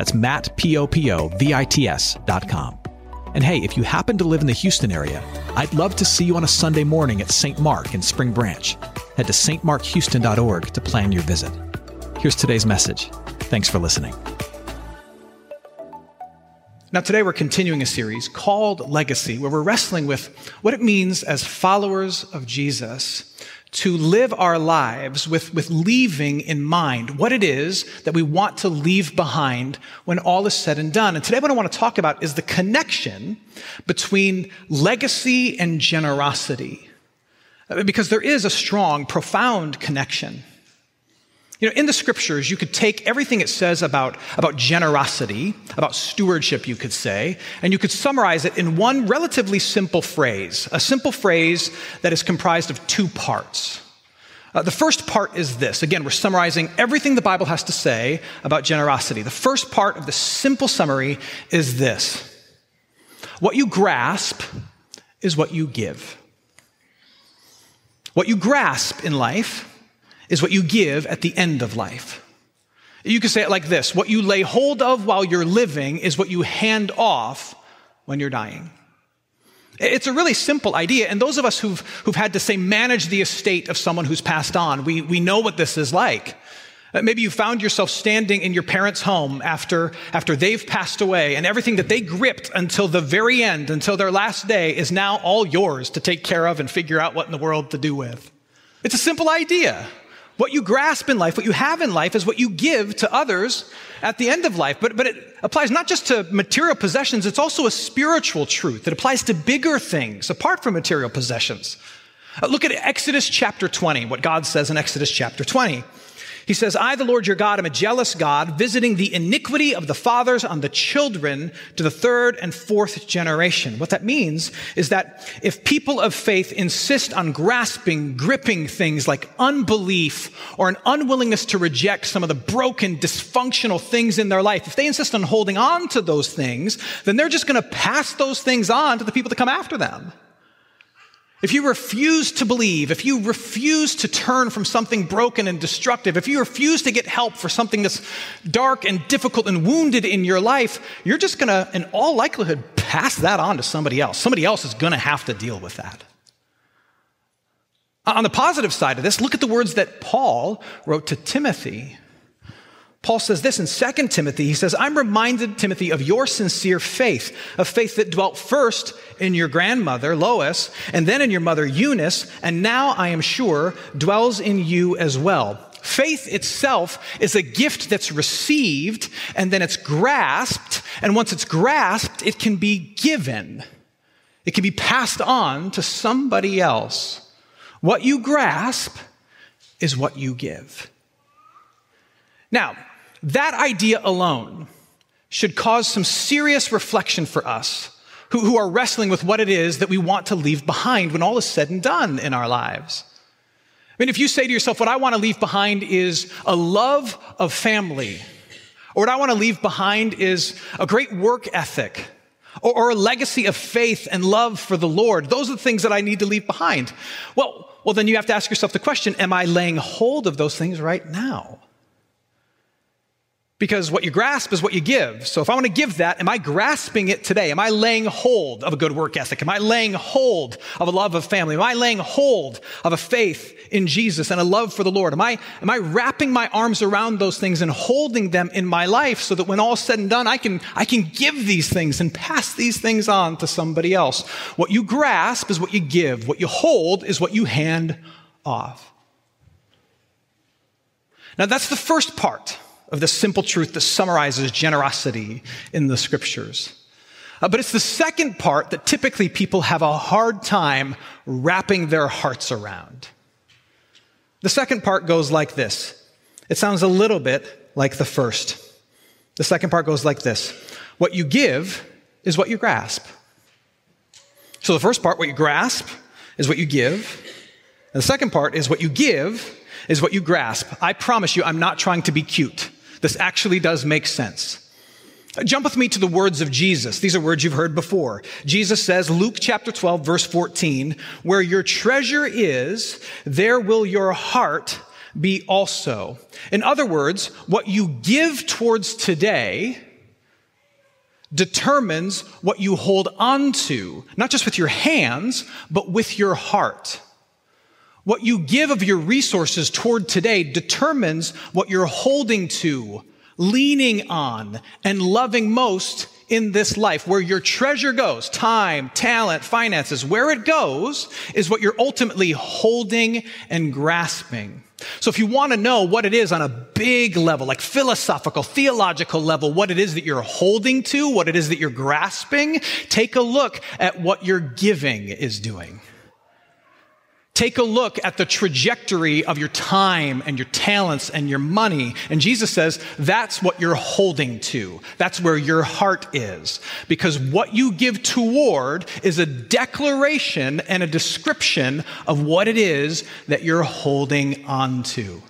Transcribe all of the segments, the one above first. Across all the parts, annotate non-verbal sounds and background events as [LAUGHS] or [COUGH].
That's Matt, P-O-P-O-V-I-T-S dot com. And hey, if you happen to live in the Houston area, I'd love to see you on a Sunday morning at St. Mark in Spring Branch. Head to stmarkhouston.org to plan your visit. Here's today's message. Thanks for listening. Now, today we're continuing a series called Legacy, where we're wrestling with what it means as followers of Jesus to live our lives with, with leaving in mind what it is that we want to leave behind when all is said and done. And today, what I want to talk about is the connection between legacy and generosity. Uh, because there is a strong, profound connection. You know, in the scriptures, you could take everything it says about, about generosity, about stewardship, you could say, and you could summarize it in one relatively simple phrase, a simple phrase that is comprised of two parts. Uh, the first part is this. Again, we're summarizing everything the Bible has to say about generosity. The first part of the simple summary is this What you grasp is what you give. What you grasp in life is what you give at the end of life. You could say it like this What you lay hold of while you're living is what you hand off when you're dying. It's a really simple idea. And those of us who've, who've had to say manage the estate of someone who's passed on, we, we know what this is like. Uh, maybe you found yourself standing in your parents' home after, after they've passed away, and everything that they gripped until the very end, until their last day, is now all yours to take care of and figure out what in the world to do with. It's a simple idea. What you grasp in life, what you have in life, is what you give to others at the end of life. But, but it applies not just to material possessions, it's also a spiritual truth. It applies to bigger things apart from material possessions. Look at Exodus chapter 20, what God says in Exodus chapter 20. He says, I, the Lord your God, am a jealous God, visiting the iniquity of the fathers on the children to the third and fourth generation. What that means is that if people of faith insist on grasping, gripping things like unbelief or an unwillingness to reject some of the broken, dysfunctional things in their life, if they insist on holding on to those things, then they're just going to pass those things on to the people that come after them. If you refuse to believe, if you refuse to turn from something broken and destructive, if you refuse to get help for something that's dark and difficult and wounded in your life, you're just going to, in all likelihood, pass that on to somebody else. Somebody else is going to have to deal with that. On the positive side of this, look at the words that Paul wrote to Timothy. Paul says this in 2 Timothy. He says, I'm reminded, Timothy, of your sincere faith, a faith that dwelt first in your grandmother, Lois, and then in your mother, Eunice, and now I am sure dwells in you as well. Faith itself is a gift that's received and then it's grasped. And once it's grasped, it can be given. It can be passed on to somebody else. What you grasp is what you give. Now, that idea alone should cause some serious reflection for us who, who are wrestling with what it is that we want to leave behind when all is said and done in our lives. I mean, if you say to yourself, what I want to leave behind is a love of family, or what I want to leave behind is a great work ethic, or, or, a legacy of faith and love for the Lord. Those are the things that I need to leave behind. Well, well, then you have to ask yourself the question, am I laying hold of those things right now? Because what you grasp is what you give. So if I want to give that, am I grasping it today? Am I laying hold of a good work ethic? Am I laying hold of a love of family? Am I laying hold of a faith in Jesus and a love for the Lord? Am I, am I wrapping my arms around those things and holding them in my life so that when all's said and done, I can, I can give these things and pass these things on to somebody else? What you grasp is what you give. What you hold is what you hand off. Now that's the first part of the simple truth that summarizes generosity in the scriptures. Uh, but it's the second part that typically people have a hard time wrapping their hearts around. The second part goes like this it sounds a little bit like the first. The second part goes like this What you give is what you grasp. So the first part, what you grasp, is what you give. And the second part is what you give is what you grasp. I promise you, I'm not trying to be cute. This actually does make sense. Jump with me to the words of Jesus. These are words you've heard before. Jesus says, Luke chapter 12, verse 14, where your treasure is, there will your heart be also. In other words, what you give towards today determines what you hold on to, not just with your hands, but with your heart. What you give of your resources toward today determines what you're holding to, leaning on, and loving most in this life. Where your treasure goes, time, talent, finances, where it goes is what you're ultimately holding and grasping. So if you want to know what it is on a big level, like philosophical, theological level, what it is that you're holding to, what it is that you're grasping, take a look at what your giving is doing. Take a look at the trajectory of your time and your talents and your money. And Jesus says that's what you're holding to. That's where your heart is. Because what you give toward is a declaration and a description of what it is that you're holding on to.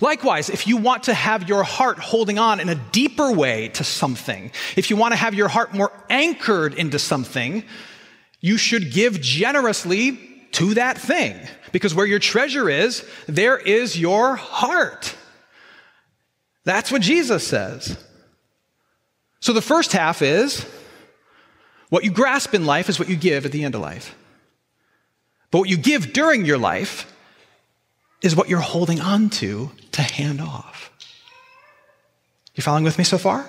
Likewise, if you want to have your heart holding on in a deeper way to something, if you want to have your heart more anchored into something, you should give generously to that thing. Because where your treasure is, there is your heart. That's what Jesus says. So the first half is what you grasp in life is what you give at the end of life. But what you give during your life is what you're holding on to to hand off. You following with me so far?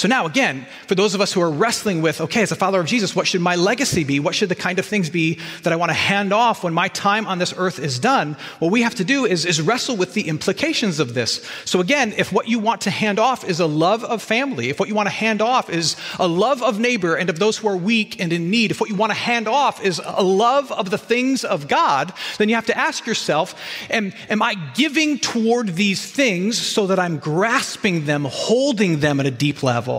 So now, again, for those of us who are wrestling with, okay, as a follower of Jesus, what should my legacy be? What should the kind of things be that I want to hand off when my time on this earth is done? What we have to do is, is wrestle with the implications of this. So again, if what you want to hand off is a love of family, if what you want to hand off is a love of neighbor and of those who are weak and in need, if what you want to hand off is a love of the things of God, then you have to ask yourself, am, am I giving toward these things so that I'm grasping them, holding them at a deep level?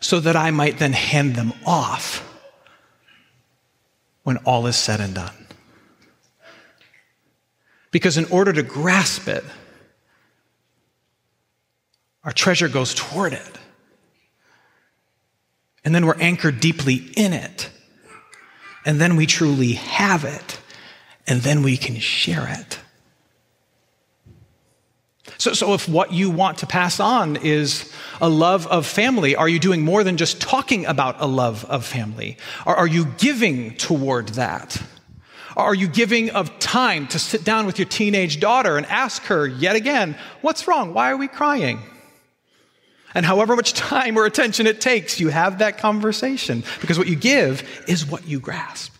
So that I might then hand them off when all is said and done. Because in order to grasp it, our treasure goes toward it. And then we're anchored deeply in it. And then we truly have it. And then we can share it. So, so if what you want to pass on is a love of family, are you doing more than just talking about a love of family? Are you giving toward that? Are you giving of time to sit down with your teenage daughter and ask her yet again, what's wrong? Why are we crying? And however much time or attention it takes, you have that conversation because what you give is what you grasp.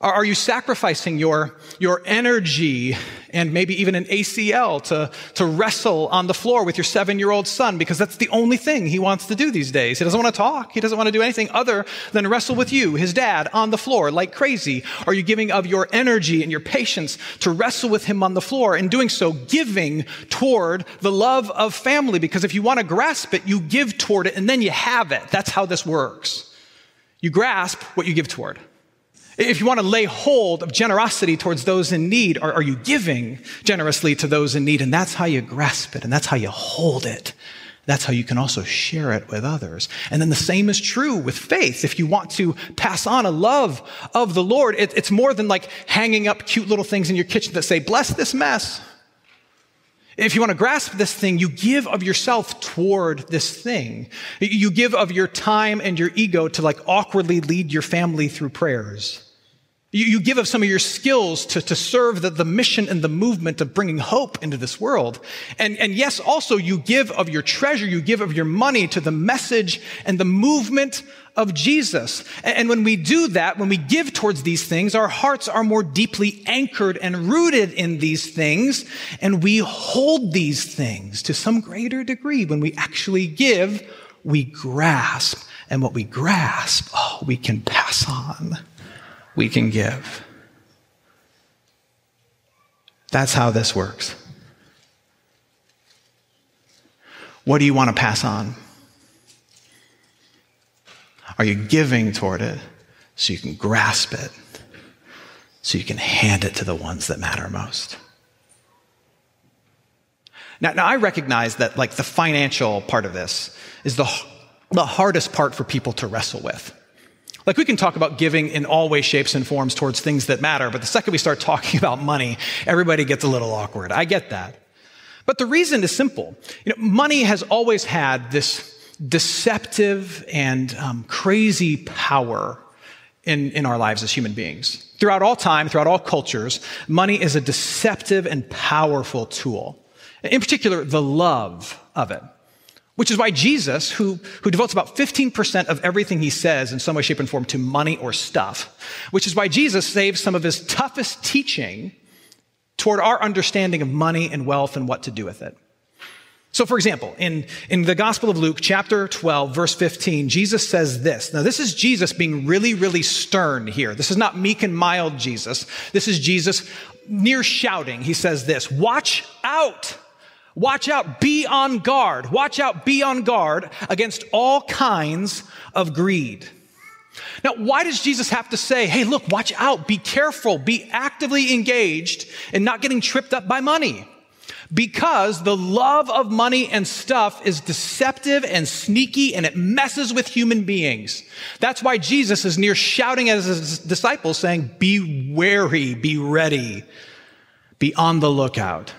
Are you sacrificing your, your energy and maybe even an ACL to, to wrestle on the floor with your seven year old son because that's the only thing he wants to do these days? He doesn't want to talk. He doesn't want to do anything other than wrestle with you, his dad, on the floor like crazy. Are you giving of your energy and your patience to wrestle with him on the floor and doing so, giving toward the love of family? Because if you want to grasp it, you give toward it and then you have it. That's how this works. You grasp what you give toward. If you want to lay hold of generosity towards those in need, are, are you giving generously to those in need? And that's how you grasp it and that's how you hold it. That's how you can also share it with others. And then the same is true with faith. If you want to pass on a love of the Lord, it, it's more than like hanging up cute little things in your kitchen that say, bless this mess. If you want to grasp this thing, you give of yourself toward this thing. You give of your time and your ego to like awkwardly lead your family through prayers. You, you give of some of your skills to, to serve the, the mission and the movement of bringing hope into this world. And, and yes, also you give of your treasure, you give of your money to the message and the movement of Jesus. And, when we do that, when we give towards these things, our hearts are more deeply anchored and rooted in these things. And we hold these things to some greater degree. When we actually give, we grasp. And what we grasp, oh, we can pass on we can give. That's how this works. What do you want to pass on? Are you giving toward it so you can grasp it, so you can hand it to the ones that matter most? Now, now I recognize that like the financial part of this is the, the hardest part for people to wrestle with. Like we can talk about giving in all ways, shapes, and forms towards things that matter, but the second we start [LAUGHS] talking about money, everybody gets a little awkward. I get that. But the reason is simple. You know, money has always had this deceptive and um, crazy power in, in our lives as human beings. Throughout all time, throughout all cultures, money is a deceptive and powerful tool. In particular, the love of it. Which is why Jesus, who, who devotes about 15% of everything he says in some way, shape, and form to money or stuff, which is why Jesus saves some of his toughest teaching toward our understanding of money and wealth and what to do with it. So, for example, in, in the Gospel of Luke, chapter 12, verse 15, Jesus says this. Now, this is Jesus being really, really stern here. This is not meek and mild Jesus. This is Jesus near shouting. He says this Watch out! Watch out, be on guard. Watch out, be on guard against all kinds of greed. Now, why does Jesus have to say, hey, look, watch out, be careful, be actively engaged in not getting tripped up by money? Because the love of money and stuff is deceptive and sneaky and it messes with human beings. That's why Jesus is near shouting at his disciples saying, be wary, be ready, be on the lookout.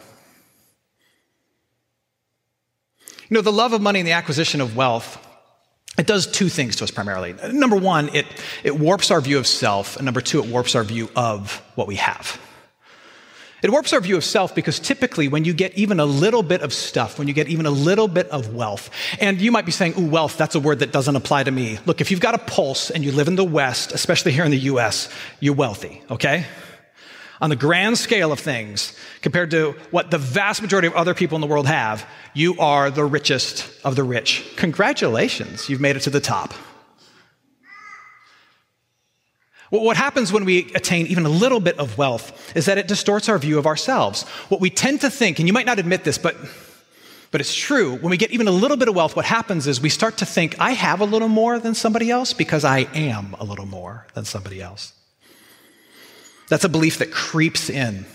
You know, the love of money and the acquisition of wealth, it does two things to us primarily. Number one, it, it warps our view of self. And number two, it warps our view of what we have. It warps our view of self because typically when you get even a little bit of stuff, when you get even a little bit of wealth, and you might be saying, ooh, wealth, that's a word that doesn't apply to me. Look, if you've got a pulse and you live in the West, especially here in the US, you're wealthy, okay? On the grand scale of things, compared to what the vast majority of other people in the world have, you are the richest of the rich. Congratulations, you've made it to the top. What happens when we attain even a little bit of wealth is that it distorts our view of ourselves. What we tend to think, and you might not admit this, but, but it's true, when we get even a little bit of wealth, what happens is we start to think, I have a little more than somebody else because I am a little more than somebody else. That's a belief that creeps in.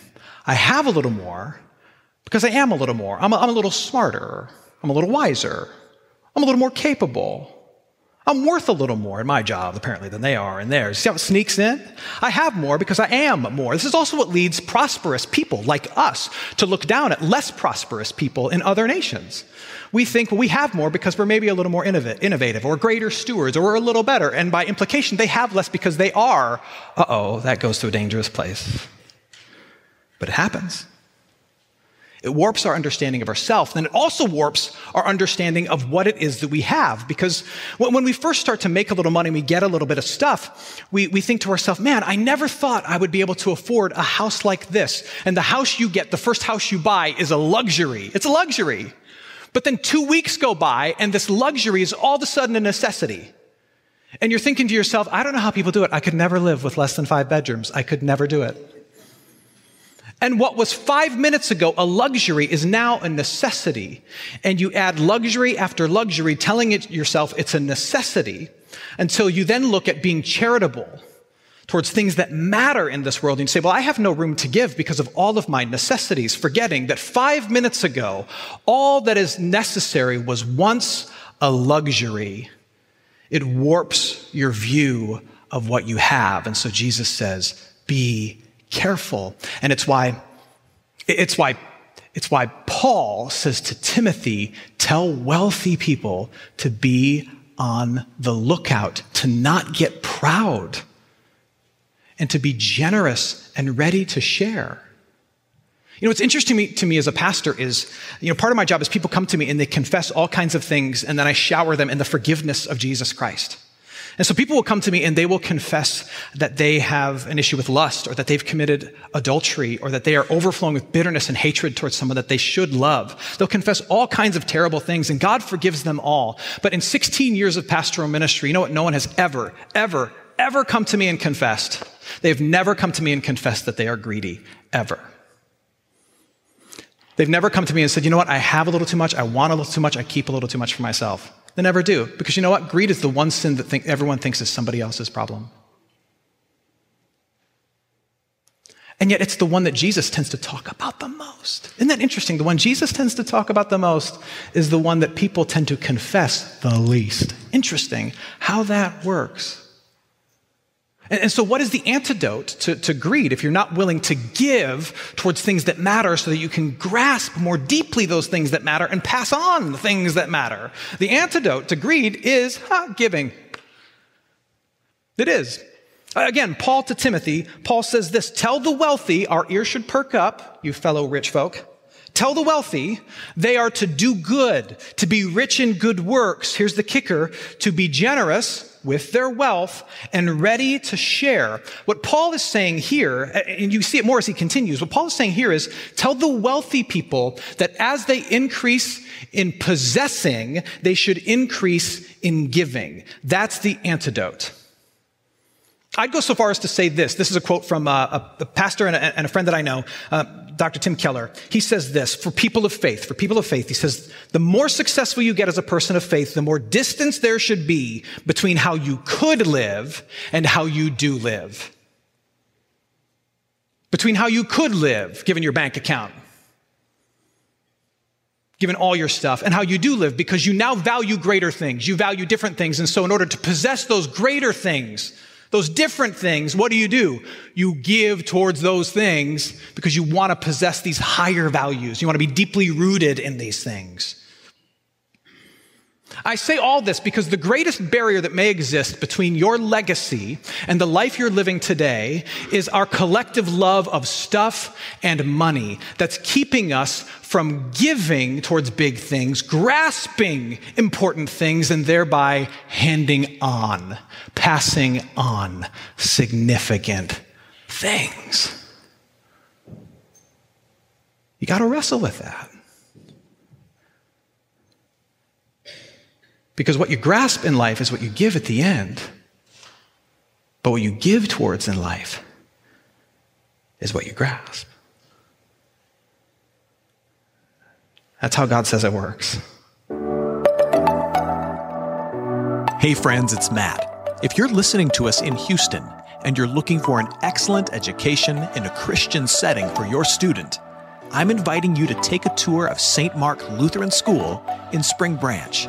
I have a little more because I am a little more. I'm a, I'm a little smarter. I'm a little wiser. I'm a little more capable. I'm worth a little more in my job, apparently, than they are in theirs. See how it sneaks in? I have more because I am more. This is also what leads prosperous people like us to look down at less prosperous people in other nations. We think well, we have more because we're maybe a little more innovative or greater stewards or we're a little better. And by implication, they have less because they are. Uh oh, that goes to a dangerous place. But it happens. It warps our understanding of ourselves. And it also warps our understanding of what it is that we have. Because when we first start to make a little money and we get a little bit of stuff, we, we think to ourselves, man, I never thought I would be able to afford a house like this. And the house you get, the first house you buy, is a luxury. It's a luxury. But then two weeks go by and this luxury is all of a sudden a necessity. And you're thinking to yourself, I don't know how people do it. I could never live with less than five bedrooms. I could never do it. And what was five minutes ago a luxury is now a necessity. And you add luxury after luxury, telling it yourself it's a necessity until you then look at being charitable towards things that matter in this world. And you say, well, I have no room to give because of all of my necessities, forgetting that five minutes ago, all that is necessary was once a luxury. It warps your view of what you have. And so Jesus says, be careful. And it's why, it's why, it's why Paul says to Timothy, tell wealthy people to be on the lookout, to not get proud, and to be generous and ready to share. You know, what's interesting to me, to me, as a pastor is, you know, part of my job is people come to me and they confess all kinds of things, and then I shower them in the forgiveness of Jesus Christ. And so people will come to me and they will confess that they have an issue with lust or that they've committed adultery or that they are overflowing with bitterness and hatred towards someone that they should love. They'll confess all kinds of terrible things and God forgives them all. But in 16 years of pastoral ministry, you know what? No one has ever, ever, ever come to me and confessed. They've never come to me and confessed that they are greedy, ever. They've never come to me and said, you know what, I have a little too much, I want a little too much, I keep a little too much for myself. They never do. Because you know what? Greed is the one sin that think, everyone thinks is somebody else's problem. And yet it's the one that Jesus tends to talk about the most. Isn't that interesting? The one Jesus tends to talk about the most is the one that people tend to confess the least. Interesting how that works. And, and so, what is the antidote to, to greed if you're not willing to give towards things that matter so that you can grasp more deeply those things that matter and pass on the things that matter? The antidote to greed is huh, giving. It is. Uh, again, Paul to Timothy, Paul says this Tell the wealthy, our ears should perk up, you fellow rich folk. Tell the wealthy they are to do good, to be rich in good works. Here's the kicker to be generous with their wealth and ready to share. What Paul is saying here, and you see it more as he continues, what Paul is saying here is tell the wealthy people that as they increase in possessing, they should increase in giving. That's the antidote. I'd go so far as to say this. This is a quote from uh, a, a pastor and a, and a, friend that I know, uh, Dr. Tim Keller. He says this for people of faith, for people of faith, he says, the more successful you get as a person of faith, the more distance there should be between how you could live and how you do live. Between how you could live, given your bank account, given all your stuff, and how you do live, because you now value greater things. You value different things. And so, in order to possess those greater things, those different things, what do you do? You give towards those things because you want to possess these higher values. You want to be deeply rooted in these things. I say all this because the greatest barrier that may exist between your legacy and the life you're living today is our collective love of stuff and money that's keeping us from giving towards big things, grasping important things, and thereby handing on, passing on significant things. You got to wrestle with that. Because what you grasp in life is what you give at the end. But what you give towards in life is what you grasp. That's how God says it works. Hey, friends, it's Matt. If you're listening to us in Houston and you're looking for an excellent education in a Christian setting for your student, I'm inviting you to take a tour of St. Mark Lutheran School in Spring Branch.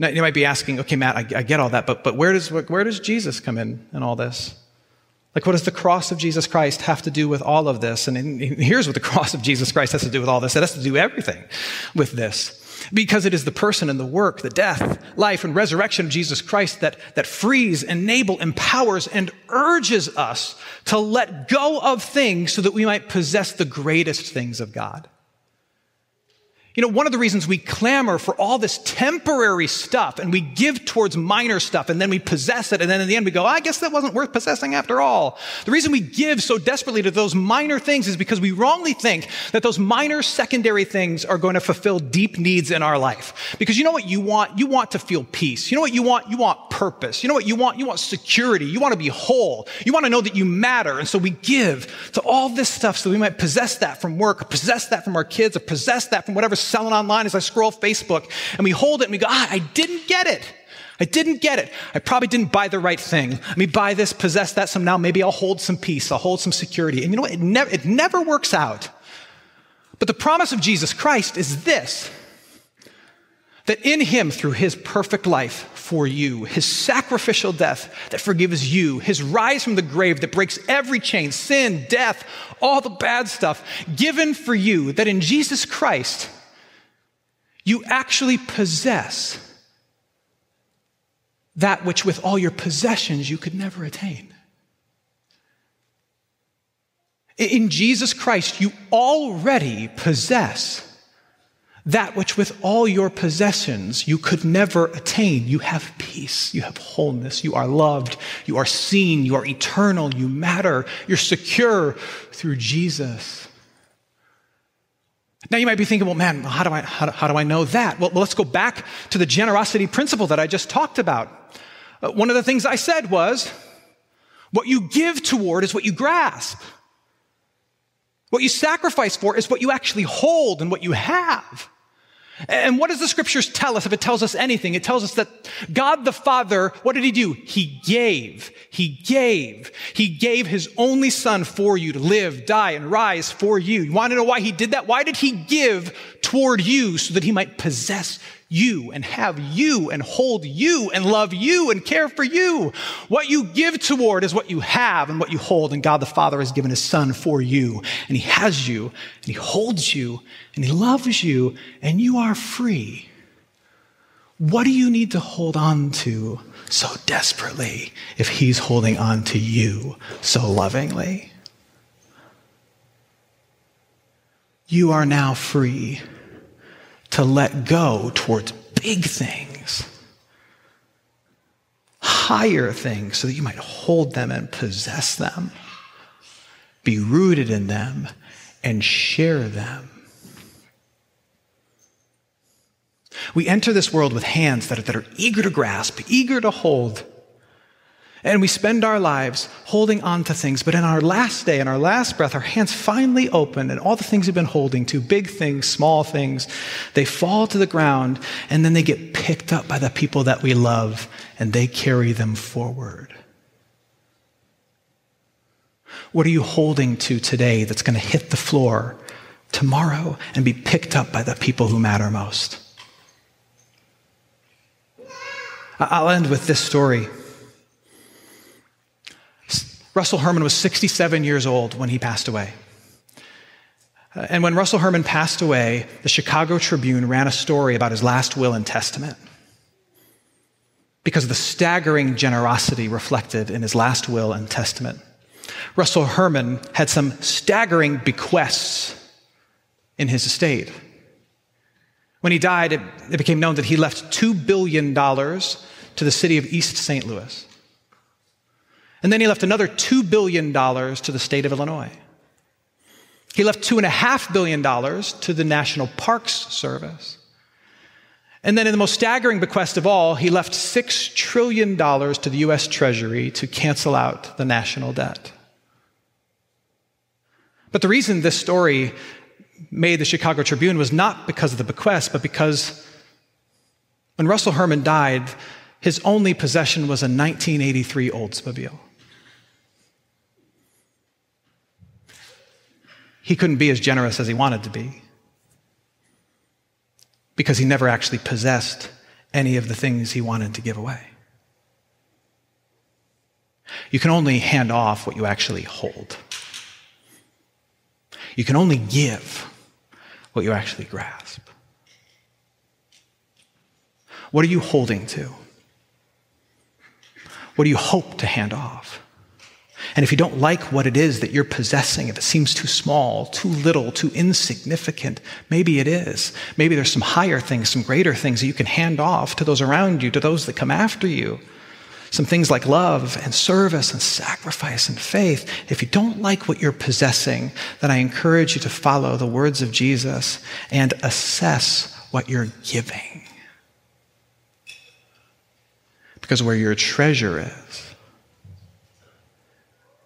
Now, you might be asking, okay, Matt, I, I get all that, but, but where, does, where does Jesus come in in all this? Like, what does the cross of Jesus Christ have to do with all of this? And here's what the [LAUGHS] cross of Jesus Christ has to do with all this it has to do everything with this. Because it is the person and the work, the death, life, and resurrection of Jesus Christ that, that frees, enables, empowers, and urges us to let go of things so that we might possess the greatest things of God. You know, one of the reasons we clamor for all this temporary stuff and we give towards minor stuff and then we possess it and then in the end we go, I guess that wasn't worth possessing after all. The reason we give so desperately to those minor things is because we wrongly think that those minor secondary things are going to fulfill deep needs in our life. Because you know what you want? You want to feel peace. You know what you want? You want purpose. You know what you want? You want security. You want to be whole. You want to know that you matter. And so we give to all this stuff so we might possess that from work possess that from our kids or possess that from whatever selling online as I scroll Facebook and we hold it and we go, ah, I didn't get it. I didn't get it. I probably didn't buy the right thing. Let me buy this, possess that some now. Maybe I'll hold some peace. I'll hold some security. And you know what? It never, it never works out. But the promise of Jesus Christ is this that in him, through his perfect life for you, his sacrificial death that forgives you, his rise from the grave that breaks every chain, sin, death, all the bad stuff, given for you, that in Jesus Christ, you actually possess that which with all your possessions you could never attain. In Jesus Christ, you already possess that which with all your possessions you could never attain. You have peace, you have wholeness, you are loved, you are seen, you are eternal, you matter, you're secure through Jesus. Now you might be thinking, well, man, how do I, how do, how do I know that? Well, let's go back to the generosity principle that I just talked about. Uh, one of the things I said was, what you give toward is what you grasp. What you sacrifice for is what you actually hold and what you have. And what does the scriptures tell us if it tells us anything? It tells us that God the Father, what did he do? He gave. He gave. He gave his only son for you to live, die, and rise for you. You want to know why he did that? Why did he give toward you so that he might possess you and have you and hold you and love you and care for you. What you give toward is what you have and what you hold. And God the Father has given his son for you and he has you and he holds you and he loves you and you are free. What do you need to hold on to so desperately if he's holding on to you so lovingly? You are now free to let go towards big things, higher things, so that you might hold them and possess them, be rooted in them, and share them. We enter this world with hands that are, that are eager to grasp, eager to hold, and we spend our lives holding on to things, but in our last day, in our last breath, our hands finally open, and all the things we've been holding to, big things, small things, they fall to the ground, and then they get picked up by the people that we love, and they carry them forward. What are you holding to today that's going to hit the floor tomorrow and be picked up by the people who matter most? I'll end with this story. Russell Herman was 67 years old when he passed away. Uh, and when Russell Herman passed away, the Chicago Tribune ran a story about his last will and testament because of the staggering generosity reflected in his last will and testament. Russell Herman had some staggering bequests in his estate. When he died, it, it became known that he left $2 billion to the city of East St. Louis. And then he left another $2 billion to the state of Illinois. He left $2.5 billion to the National Parks Service. And then, in the most staggering bequest of all, he left $6 trillion to the U.S. Treasury to cancel out the national debt. But the reason this story made the Chicago Tribune was not because of the bequest, but because when Russell Herman died, his only possession was a 1983 Oldsmobile. He couldn't be as generous as he wanted to be because he never actually possessed any of the things he wanted to give away. You can only hand off what you actually hold. You can only give what you actually grasp. What are you holding to? What do you hope to hand off? And if you don't like what it is that you're possessing, if it seems too small, too little, too insignificant, maybe it is. Maybe there's some higher things, some greater things that you can hand off to those around you, to those that come after you. Some things like love and service and sacrifice and faith. If you don't like what you're possessing, then I encourage you to follow the words of Jesus and assess what you're giving. Because where your treasure is,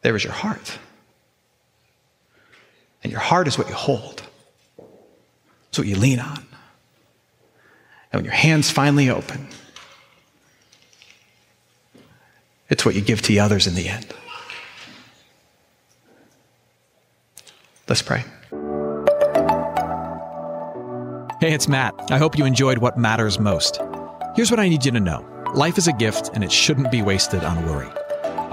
there is your heart. And your heart is what you hold, it's what you lean on. And when your hands finally open, it's what you give to the others in the end. Let's pray. Hey, it's Matt. I hope you enjoyed what matters most. Here's what I need you to know life is a gift, and it shouldn't be wasted on worry.